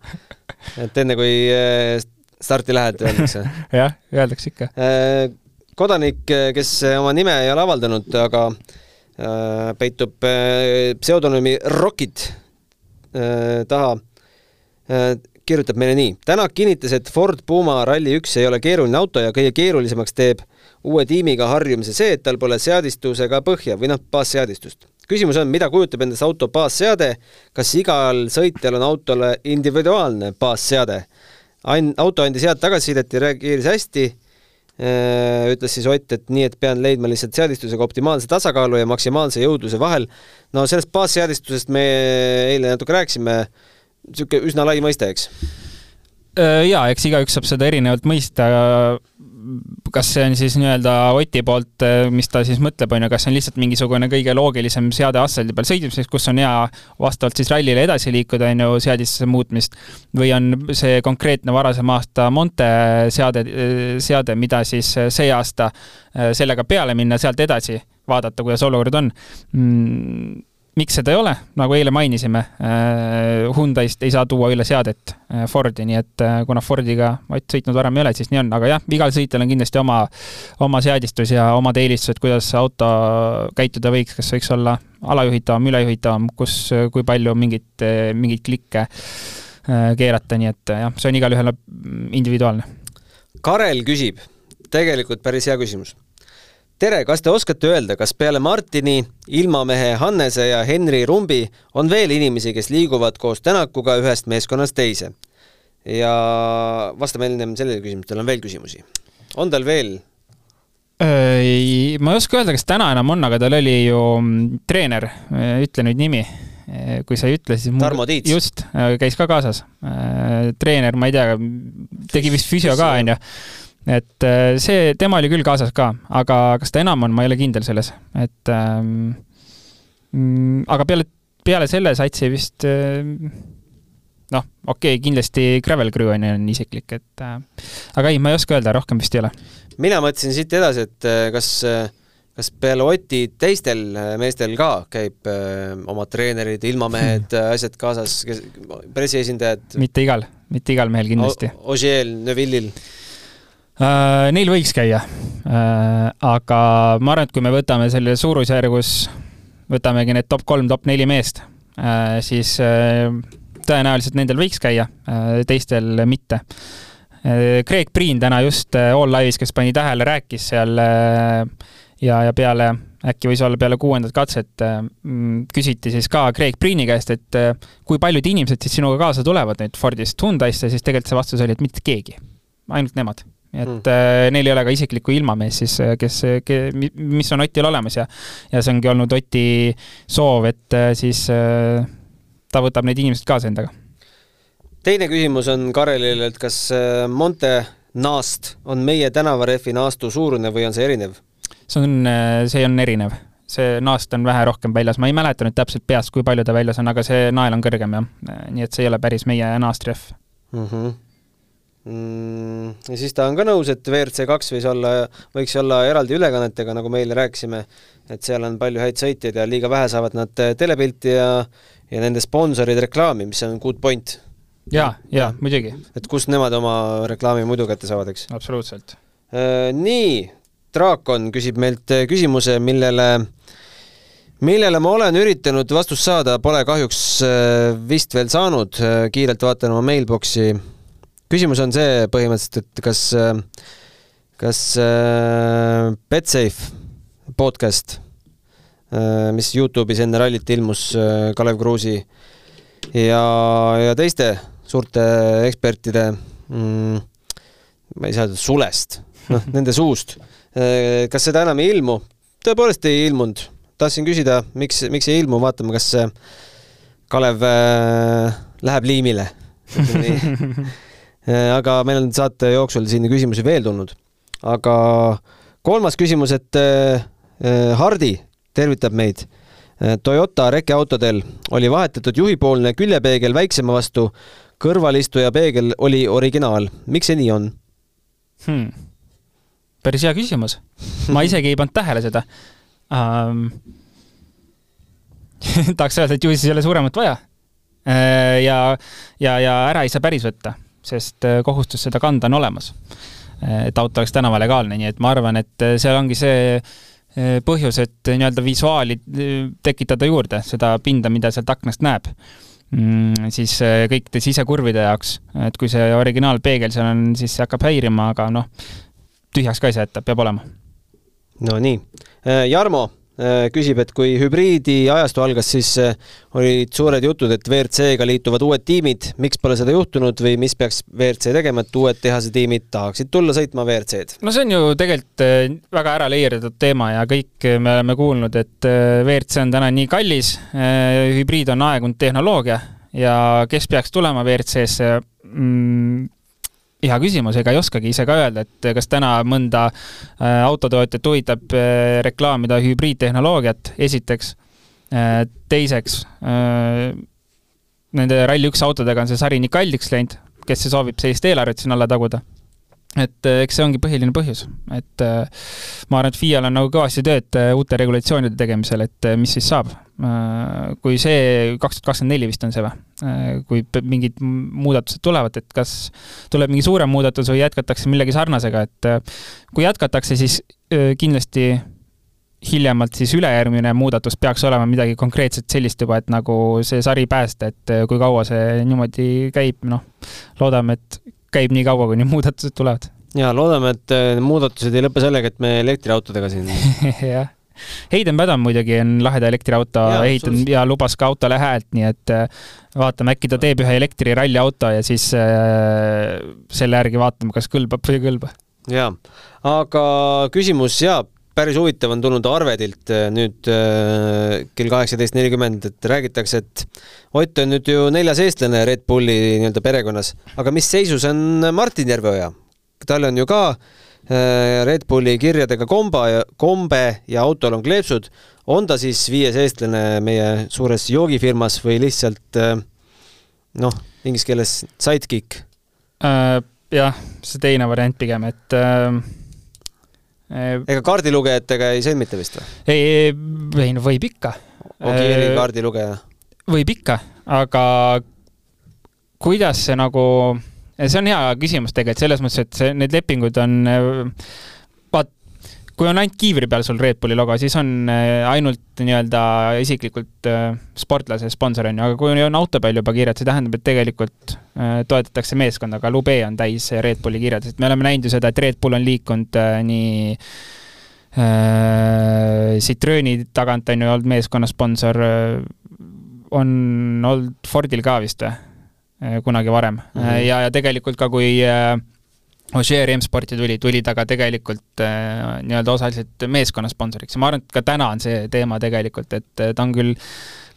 et enne kui äh, starti lähed, öeldakse jah, öeldakse ikka. Äh, kodanik, kes oma nime ei ole avaldanud, aga peitub pseudonüümi Rockit taha kirjutab meile nii. Tänak kinnitas, et Ford Puma Rally1 ei ole keeruline auto ja kõige keerulisemaks teeb uue tiimiga harjumise see, et tal pole seadistusega põhja või noh, baasseadistust. küsimus on, mida kujutab endast auto baasseade, kas igal sõitjal on autole individuaalne baasseade? Ain-, auto andis head tagasisidet ja reageeris hästi, äh, ütles siis Ott, et nii, et pean leidma lihtsalt seadistusega optimaalse tasakaalu ja maksimaalse jõudluse vahel. no sellest baasseadistusest me eile natuke rääkisime niisugune üsna lai mõiste, eks? Äh, jaa, eks igaüks saab seda erinevalt mõista, kas see on siis nii-öelda Oti poolt, äh, mis ta siis mõtleb, on ju, kas see on lihtsalt mingisugune kõige loogilisem seade asfaldi peal sõitmiseks, kus on hea vastavalt siis rallile edasi liikuda, on ju, seadistuse muutmist, või on see konkreetne varasema aasta Monte seade, seade, mida siis see aasta äh, sellega peale minna, sealt edasi vaadata, kuidas olukord on mm, miks seda ei ole, nagu eile mainisime, äh, Hyundai'st ei saa tuua üle seadet äh, Fordi, nii et äh, kuna Fordiga Ott sõitnud varem ei ole, siis nii on, aga jah, igal sõitjal on kindlasti oma, oma seadistus ja omad eelistused, kuidas auto käituda võiks, kas võiks olla alajuhitavam, ülejuhitavam, kus, kui palju mingit, mingeid klikke keerata, nii et jah, see on igalühel individuaalne. Karel küsib, tegelikult päris hea küsimus. Tere, kas te oskate öelda, kas peale Martini, ilmamehe Hannese ja Henri Rumbi on veel inimesi, kes liiguvad koos Tänakuga ühest meeskonnast teise? ja vastame ennem sellele küsimusele, on veel küsimusi. on tal veel ma ei oska öelda, kas täna enam on, aga tal oli ju mm, treener, ütle nüüd nimi, kui sa ei ütle, siis Tarmo Tiits. just, käis ka kaasas. treener, ma ei tea, tegi vist füsio ka, onju. Et see, tema oli küll kaasas ka, aga kas ta enam on, ma ei ole kindel selles, et ähm, aga peale, peale selle satsi vist noh, okei okay,, kindlasti Gravel Crew on on isiklik, et äh, aga ei, ma ei oska öelda, rohkem vist ei ole mina mõtlesin siit edasi, et äh, kas, äh, kas peale Oti teistel äh, meestel ka käib öö, omad treenerid, ilmamehed hmm., asjad kaasas, kes, pressiesindajad? mitte igal, mitte igal mehel kindlasti. Ogiel, Neville'il? Neil võiks käia. Uh,, aga ma arvan, et kui me võtame selle suurusjärgus, võtamegi need top kolm, top neli meest uh,, siis tõenäoliselt nendel võiks käia, teistel mitte. Craig Priin täna just äh, All Live'is, kes pani tähele, rääkis seal äh, ja, ja peale, äkki võis olla peale kuuendat katset, äh, mm, küsiti siis ka Craig Priini käest, et kui paljud inimesed siis sinuga kaasa tulevad nüüd Fordist Hyundai'sse, siis tegelikult see vastus oli, et mitte keegi, ainult nemad et mm. neil ei ole ka isiklikku ilmameest siis, kes, mis on Otil olemas ja, ja see ongi olnud Oti soov, et siis ta võtab need inimesed kaasa endaga teine küsimus on Karelile, et kas äh, Monte naast on meie tänavarehvi naastu suurune või on see erinev? see on, äh, see on erinev. see naast on vähe rohkem väljas, ma ei mäleta nüüd täpselt peast, kui palju ta väljas on, aga see nael on kõrgem jah. nii et see ei ole päris meie naastrehv mm. -hmm. Mm, ja siis ta on ka nõus, et WRC kaks võis olla, võiks olla eraldi ülekannetega, nagu me eile rääkisime, et seal on palju häid sõitjaid ja liiga vähe saavad nad telepilti ja ja nende sponsorid reklaami, mis on good point jaa, jaa, muidugi. et kust nemad oma reklaami muidu kätte saavad, eks? absoluutselt. Äh, nii, Draakon küsib meilt äh, küsimuse, millele, millele ma olen üritanud vastust saada, pole kahjuks äh, vist veel saanud, kiirelt vaatan oma mailbox'i. Küsimus on see põhimõtteliselt, et kas, kas Betsafe podcast, mis Youtube'is enne rallit ilmus Kalev Kruusi ja, ja teiste suurte ekspertide mm, ma ei saa öelda sulest, noh, nende suust. Äh, kas seda enam ei ilmu? tõepoolest ei ilmunud. tahtsin küsida, miks, miks ei ilmu, vaatame, kas Kalev äh, läheb liimile äh, aga meil on saate jooksul siin küsimusi veel tulnud. aga kolmas küsimus, et äh, Hardi tervitab meid Toyota rekeautodel oli vahetatud juhipoolne küljepeegel väiksema vastu kõrvalistuja peegel oli originaal, miks see nii on hmm.? päris hea küsimus. ma isegi ei pannud tähele seda um,. tahaks öelda, et ju siis ei ole suuremat vaja. Äh, ja, ja, ja ära ei saa päris võtta, sest äh, kohustus seda kanda on olemas. Äh, et auto oleks tänaval legaalne, nii et ma arvan, et seal ongi see põhjus, et nii-öelda visuaali tekitada juurde, seda pinda, mida sealt aknast näeb mm, siis äh, kõikide sisekurvide jaoks, et kui see originaalpeegel seal on, siis see hakkab häirima, aga noh, tühjaks ka ei saa jätta, peab olema. no nii, äh, Jarmo äh, küsib, et kui hübriidi ajastu algas, siis olid suured jutud, et WRC-ga liituvad uued tiimid, miks pole seda juhtunud või mis peaks WRC tegema, et uued tehase tiimid tahaksid tulla sõitma WRC-d? no see on ju tegelikult väga ära leierdatud teema ja kõik me oleme kuulnud, et WRC on täna nii kallis, hübriid on aegunud tehnoloogia ja kes peaks tulema WRC-sse mm,? Hea küsimus, ega ei oskagi ise ka öelda, et kas täna mõnda äh, autotootjat huvitab äh, reklaamida hübriidtehnoloogiat, esiteks. Äh, teiseks, nende Rally1 autodega on see sari nii kalliks läinud, kes soovib sellist eelarvet sinna alla taguda et äh, eks see ongi põhiline põhjus, et äh, ma arvan, et FIA-l on nagu kõvasti tööd äh, uute regulatsioonide tegemisel, et mis siis saab. kui see, kaks tuhat kakskümmend neli vist on see või? kui mingid muudatused tulevad, et kas tuleb mingi suurem muudatus või jätkatakse millegi sarnasega, et kui jätkatakse, siis kindlasti hiljemalt siis ülejärgmine muudatus peaks olema midagi konkreetset sellist juba, et nagu see sari päästa, et kui kaua see niimoodi käib, noh, loodame, et käib nii kaua, kuni muudatused tulevad. ja loodame, et äh, muudatused ei lõpe sellega, et me elektriautodega siin jah. Hayden Padam muidugi on laheda elektriauto ehitanud ja lubas ka autole häält, nii et vaatame, äkki ta teeb ühe elektriralliauto ja siis äh, selle järgi vaatame, kas kõlbab või ei kõlba. jaa, aga küsimus jaa, päris huvitav on tulnud Arvedilt äh, nüüd äh, kell kaheksateist nelikümmend, et räägitakse, et Ott on nüüd ju neljas eestlane Red Bulli nii-öelda perekonnas, aga mis seisus on Martin Järveoja? tal on ju ka äh, Red Bulli kirjadega komba ja kombe ja autol on kleepsud. on ta siis viies eestlane meie suures joogifirmas või lihtsalt noh, inglise keeles sidekick äh,? jah, see teine variant pigem, et äh, ega kaardilugejatega ei sõlmita vist või? ei, ei no võib ikka. Ogieri äh, kaardilugeja? võib ikka, aga kuidas see nagu, see on hea küsimus tegelikult selles mõttes, et see, need lepingud on kui on ainult kiivri peal sul Red Bulli logo, siis on äh, ainult nii-öelda isiklikult äh, sportlase sponsor on ju, aga kui on auto peal juba kirjad, see tähendab, et tegelikult äh, toetatakse meeskonda, aga Lube on täis Red Bulli kirjad, sest me oleme näinud ju seda, et Red Bull on liikunud nii Citrooni tagant on ju olnud meeskonna sponsor, on olnud Fordil ka vist või? kunagi varem mm. -hmm. ja, ja tegelikult ka, kui äh, Ožeer M-sporti tuli, tuli ta ka tegelikult äh, nii-öelda osaliselt meeskonna sponsoriks. Ja ma arvan, et ka täna on see teema tegelikult, et äh, ta on küll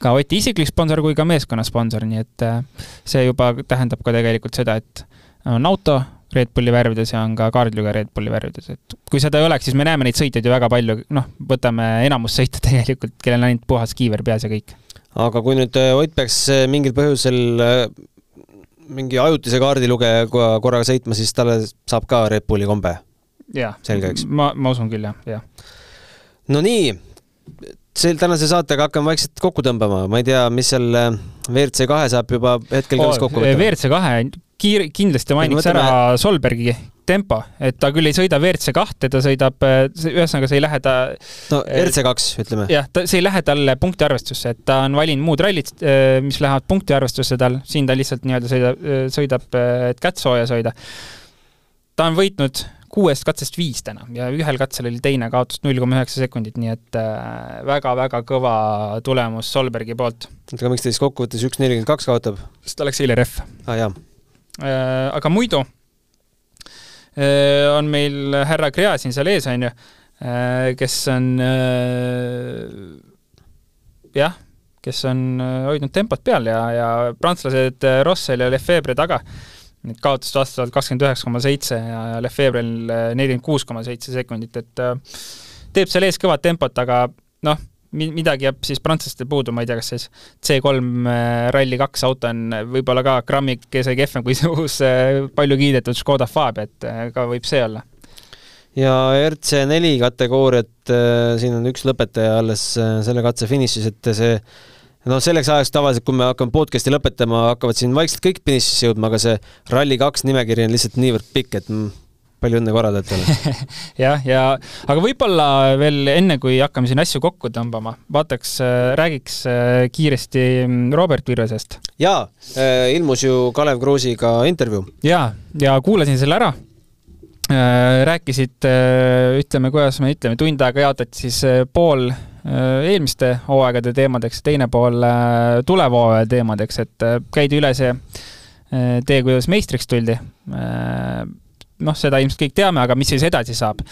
ka Oti isiklik sponsor kui ka meeskonna sponsor, nii et äh, see juba tähendab ka tegelikult seda, et on auto Red Bulli värvides ja on ka kaardlugeja Red Bulli värvides, et kui seda ei oleks, siis me näeme neid sõitjaid ju väga palju, noh, võtame enamus sõite tegelikult, kellel on ainult puhas kiiver peas ja kõik. aga kui nüüd Ott peaks mingil põhjusel mingi ajutise kaardilugejaga korraga sõitma, siis talle saab ka Red Bulli kombe? selge, eks? ma, ma usun küll, jah, jah. no nii, see tänase saatega hakkame vaikselt kokku tõmbama, ma ei tea, mis seal äh, WRC kahe saab juba hetkel oh, kokku võtta. WRC kahe kiir-, kindlasti mainiks ära Solbergi tempo, et ta küll ei sõida WRC kahte, ta sõidab, ühesõnaga see ei lähe ta no RC kaks, ütleme. jah, ta, see ei lähe talle punktiarvestusse, et ta on valinud muud rallid, mis lähevad punktiarvestusse tal, siin ta lihtsalt nii-öelda sõidab, sõidab, et kätt soojas hoida. ta on võitnud kuuest katsest viis täna ja ühel katsel oli teine kaotus null koma üheksa sekundit, nii et väga-väga kõva tulemus Solbergi poolt. aga miks ta siis kokkuvõttes üks nelikümmend kaks kaotab? sest ta läks eile rehv. aa ah,, jaa Äh, aga muidu äh, on meil härra Grea siin seal ees, on ju, äh, kes on jah, kes on hoidnud tempot peal ja, ja prantslased Rossel ja Lefebvre taga, need kaotused vastavalt kakskümmend üheksa koma seitse ja Lefebvrel nelikümmend kuus koma seitse sekundit, et teeb seal ees kõvat tempot, aga noh, midagi jääb siis prantslastel puudu, ma ei tea, kas siis C3 äh, Rally2 auto on võib-olla ka grammikese kehvem kui see uus äh, palju kiidetud Škoda Fabia, et äh, ka võib see olla. ja RC4 kategooriat, siin on üks lõpetaja alles selle katse finišis, et see noh, selleks ajaks tavaliselt, kui me hakkame podcast'i lõpetama, hakkavad siin vaikselt kõik finišisse jõudma, aga see Rally2 nimekiri on lihtsalt niivõrd pikk, et palju õnne korraldajatele jah, ja aga võib-olla veel enne, kui hakkame siin asju kokku tõmbama, vaataks, äh, räägiks äh, kiiresti mm, Robert Virvesest. jaa, äh, ilmus ju Kalev Kruusiga intervjuu. jaa, ja kuulasin selle ära rääkisid, ütleme, kuidas me ütleme, tund aega jaotati siis pool eelmiste hooaegade teemadeks, teine pool tuleva hooaja teemadeks, et käidi üle see tee, kuidas meistriks tuldi noh, seda ilmselt kõik teame, aga mis siis edasi saab.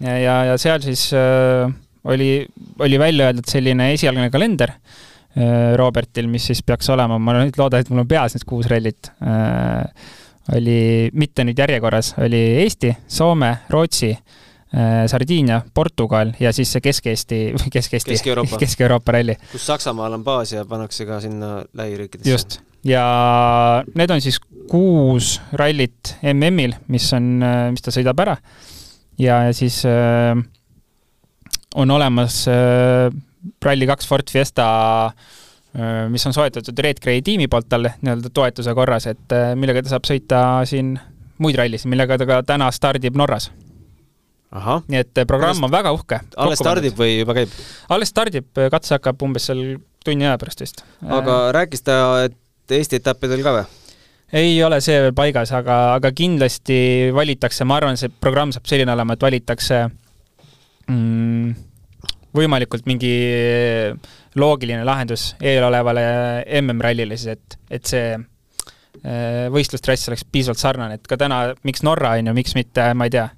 ja, ja, seal siis äh, oli, oli välja öeldud selline esialgne kalender äh, Robertil, mis siis peaks olema, ma nüüd loodan, et mul on peas need kuus rallit äh,, oli mitte nüüd järjekorras, oli Eesti, Soome, Rootsi äh,, Sardiinia, Portugal ja siis see Kesk-Eesti, Kesk-Eesti, Kesk-Euroopa Kesk ralli. kus Saksamaal on baas ja pannakse ka sinna lähiriikidesse. just, ja need on siis kuus rallit MM-il, mis on, mis ta sõidab ära. ja, ja siis äh, on olemas äh, Rally2 Ford Fiesta äh,, mis on soetatud Red Gray tiimi poolt talle nii-öelda toetuse korras, et äh, millega ta saab sõita siin muid rallisid, millega ta ka täna stardib Norras. ahah, nii et äh, programm on väga uhke. alles stardib või juba käib? alles stardib, katse hakkab umbes seal tunni aja pärast vist. aga rääkis ta, et Eesti etappidel ka või? ei ole see veel paigas, aga, aga kindlasti valitakse, ma arvan, see programm saab selline olema, et valitakse mm, võimalikult mingi loogiline lahendus eelolevale MM-rallile siis, et, et see äh, võistlustrass oleks piisavalt sarnane, et ka täna, miks Norra on ju, miks mitte, ma ei tea,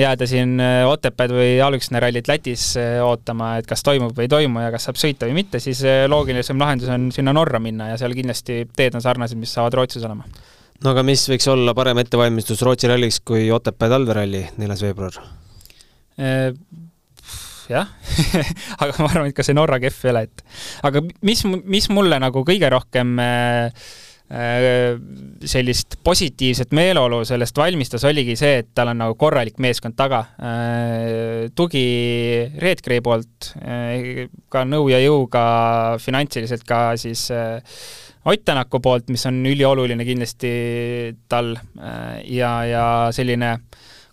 jääda siin äh, Otepääd või Alüksne rallit Lätis äh, ootama, et kas toimub või ei toimu ja kas saab sõita või mitte, siis äh, loogilisem lahendus on sinna Norra minna ja seal kindlasti teed on sarnased, mis saavad Rootsis olema. no aga mis võiks olla parem ettevalmistus Rootsi ralliks kui Otepää talveralli, neljas veebruar? Jah, aga ma arvan, et ka see Norra kehv ei ole, et aga mis, mis mulle nagu kõige rohkem äh, sellist positiivset meeleolu sellest valmistas, oligi see, et tal on nagu korralik meeskond taga. tugi Redgree poolt, ka nõu ja jõuga finantsiliselt ka siis äh, Ott Tänaku poolt, mis on ülioluline kindlasti tal äh, ja, ja selline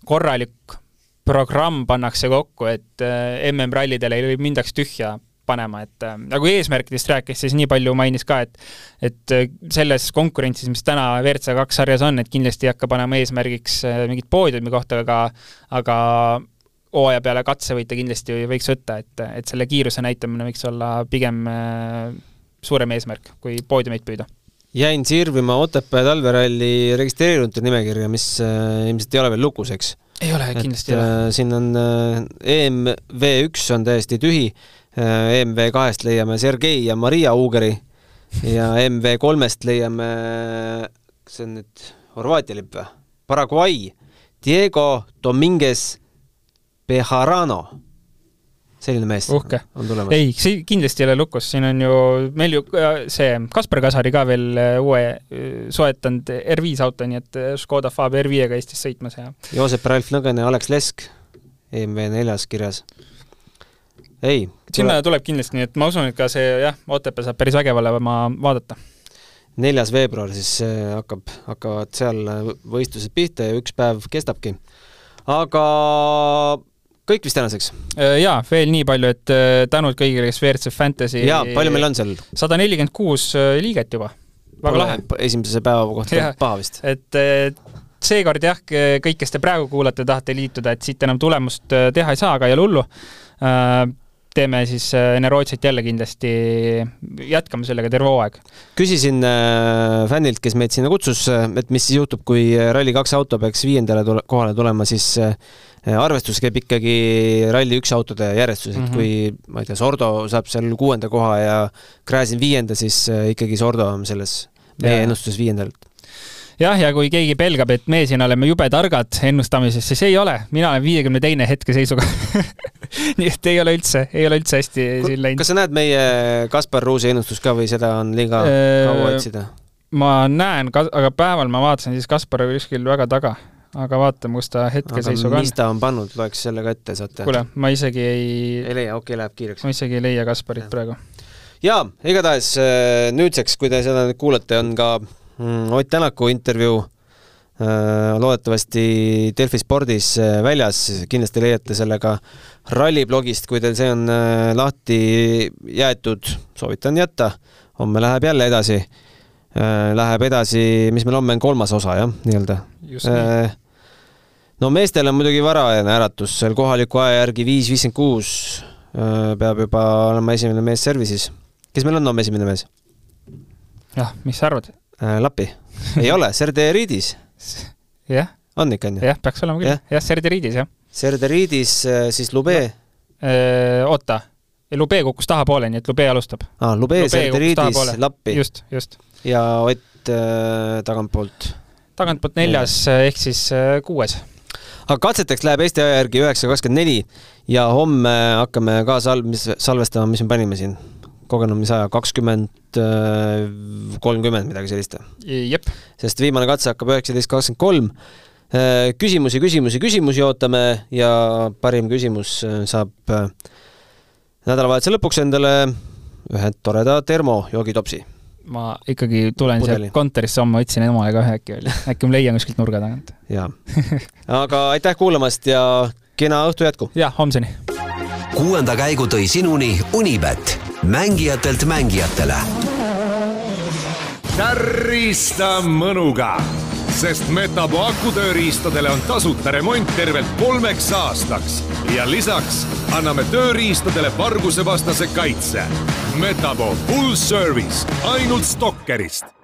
korralik programm pannakse kokku, et äh, MM-rallidele ei mindaks tühja panema, et nagu eesmärkidest rääkis, siis nii palju mainis ka, et et äh, selles konkurentsis, mis täna WRC kaks sarjas on, et kindlasti ei hakka panema eesmärgiks äh, mingit poodiumi kohta, aga aga hooaja peale katsevõite kindlasti võiks võtta, et, et selle kiiruse näitamine võiks olla pigem suurem eesmärk, kui poodiumeid püüda. jäin sirvima Otepää talveralli registreerinute nimekirja, mis äh, ilmselt ei ole veel lukus, eks? ei ole, kindlasti ei ole. äh, siin on äh, EMV üks on täiesti tühi äh,, EMV kahest leiame Sergei ja Maria Ugeri ja EMV kolmest leiame, kas see on nüüd Horvaatia lipp või? Paraguay, Diego Dominguez Bejarano, selline mees Uhke. on tulemas. ei, see kindlasti ei ole lukus, siin on ju meil ju äh, see Kaspar Kasari ka veel äh, uue äh, soetanud R5 auto, nii et äh, Škoda Fabia R5-ga Eestis sõitmas ja Joosep Ralf Nõgene, Alex Lesk, EMV neljas kirjas. ei, sinna tuleb kindlasti, nii et ma usun, et ka see jah, Otepää saab päris vägev olema vaadata. neljas veebruar siis äh, hakkab, hakkavad seal äh, võistlused pihta ja üks päev kestabki. aga kõik vist tänaseks? Äh, jaa, veel nii palju, et tänud kõigile, kes WRC Fantasy jaa, palju meil on seal? sada nelikümmend kuus liiget juba, väga lahe. esimese päeva kohta Jah. paha vist. et seekord jah, kõik, kes te praegu kuulate, tahate liituda, et siit enam tulemust eh, teha ei saa, aga ei ole hullu. Teeme siis eh, enne Rootsit jälle kindlasti, jätkame sellega terve hooaeg. küsisin äh, fännilt, kes meid sinna kutsus, et mis siis juhtub, kui Rally2 auto peaks viiendale tule, kohale tulema, siis äh, arvestus käib ikkagi Rally1 autode järjestuses, et Mhm. kui ma ei tea, Sordo saab seal kuuenda koha ja Gräzin viienda, siis äh, ikkagi Sordo on selles meie ennustuses viiendal. jah, ja kui keegi pelgab, et me siin oleme jube targad ennustamises, siis ei ole, mina olen viiekümne teine hetkeseisuga. nii et ei ole üldse, ei ole üldse hästi siin läinud. kas sa näed meie Kaspar Ruusi ennustust ka või seda on liiga Äh, kaua otsida? ma näen, aga päeval ma vaatasin, siis Kaspar kuskil väga taga, aga vaatame, kus ta hetkeseisuga on mis. ta on pannud, loeks selle ka ette, saate? kuule, ma isegi ei ei, leia, okei okay,, läheb kiireks ma. isegi ei leia Kasparit Jah. praegu. jaa, igatahes nüüdseks, kui te seda nüüd kuulate, on ka Ott Tänaku intervjuu äh, loodetavasti Delfi spordis äh, väljas, kindlasti leiate selle ka ralliblogist, kui teil see on äh, lahti jäetud, soovitan jätta. homme läheb jälle edasi äh,. Läheb edasi, mis meil homme on kolmas osa jah, nii-öelda no meestel on muidugi varajane äratus, seal kohaliku aja järgi viis viiskümmend kuus peab juba olema esimene mees service'is. kes meil on homme esimene mees? jah, mis sa arvad? Lapi? ei ole, Serderiidis jah, on ikka onju? jah, peaks olema küll Jah.. Serderiidis jah. Serderiidis, siis Lube, oota, Lube kukkus tahapoole, nii et Lube alustab. aa Lube, Lube Serderiidis Lappi just, just. ja Ott äh, tagantpoolt. tagantpoolt neljas ehk siis äh, kuues. aga katseteks läheb Eesti aja järgi üheksa kakskümmend neli ja homme hakkame ka sal-, mis salvestama, mis me panime siin, kogenumisaja kakskümmend kolmkümmend, midagi sellist. jep, sest viimane katse hakkab üheksateist kakskümmend kolm. küsimusi, küsimusi, küsimusi ootame ja parim küsimus äh, saab äh, nädalavahetuse lõpuks endale ühe toreda termo joogitopsi. ma ikkagi tulen siia kontorisse homme, otsin emale ka ühe äkki veel, äkki ma leian kuskilt nurga tagant. jaa. aga aitäh kuulamast ja kena õhtu jätku! jah, homseni kuuenda käigu tõi sinuni Unibet, mängijatelt mängijatele. Tärista mõnuga, sest Metapo akutööriistadele on tasuta remont tervelt kolmeks aastaks. Ja lisaks anname tööriistadele vargusevastase kaitse. Metapo full service ainult Stalkerist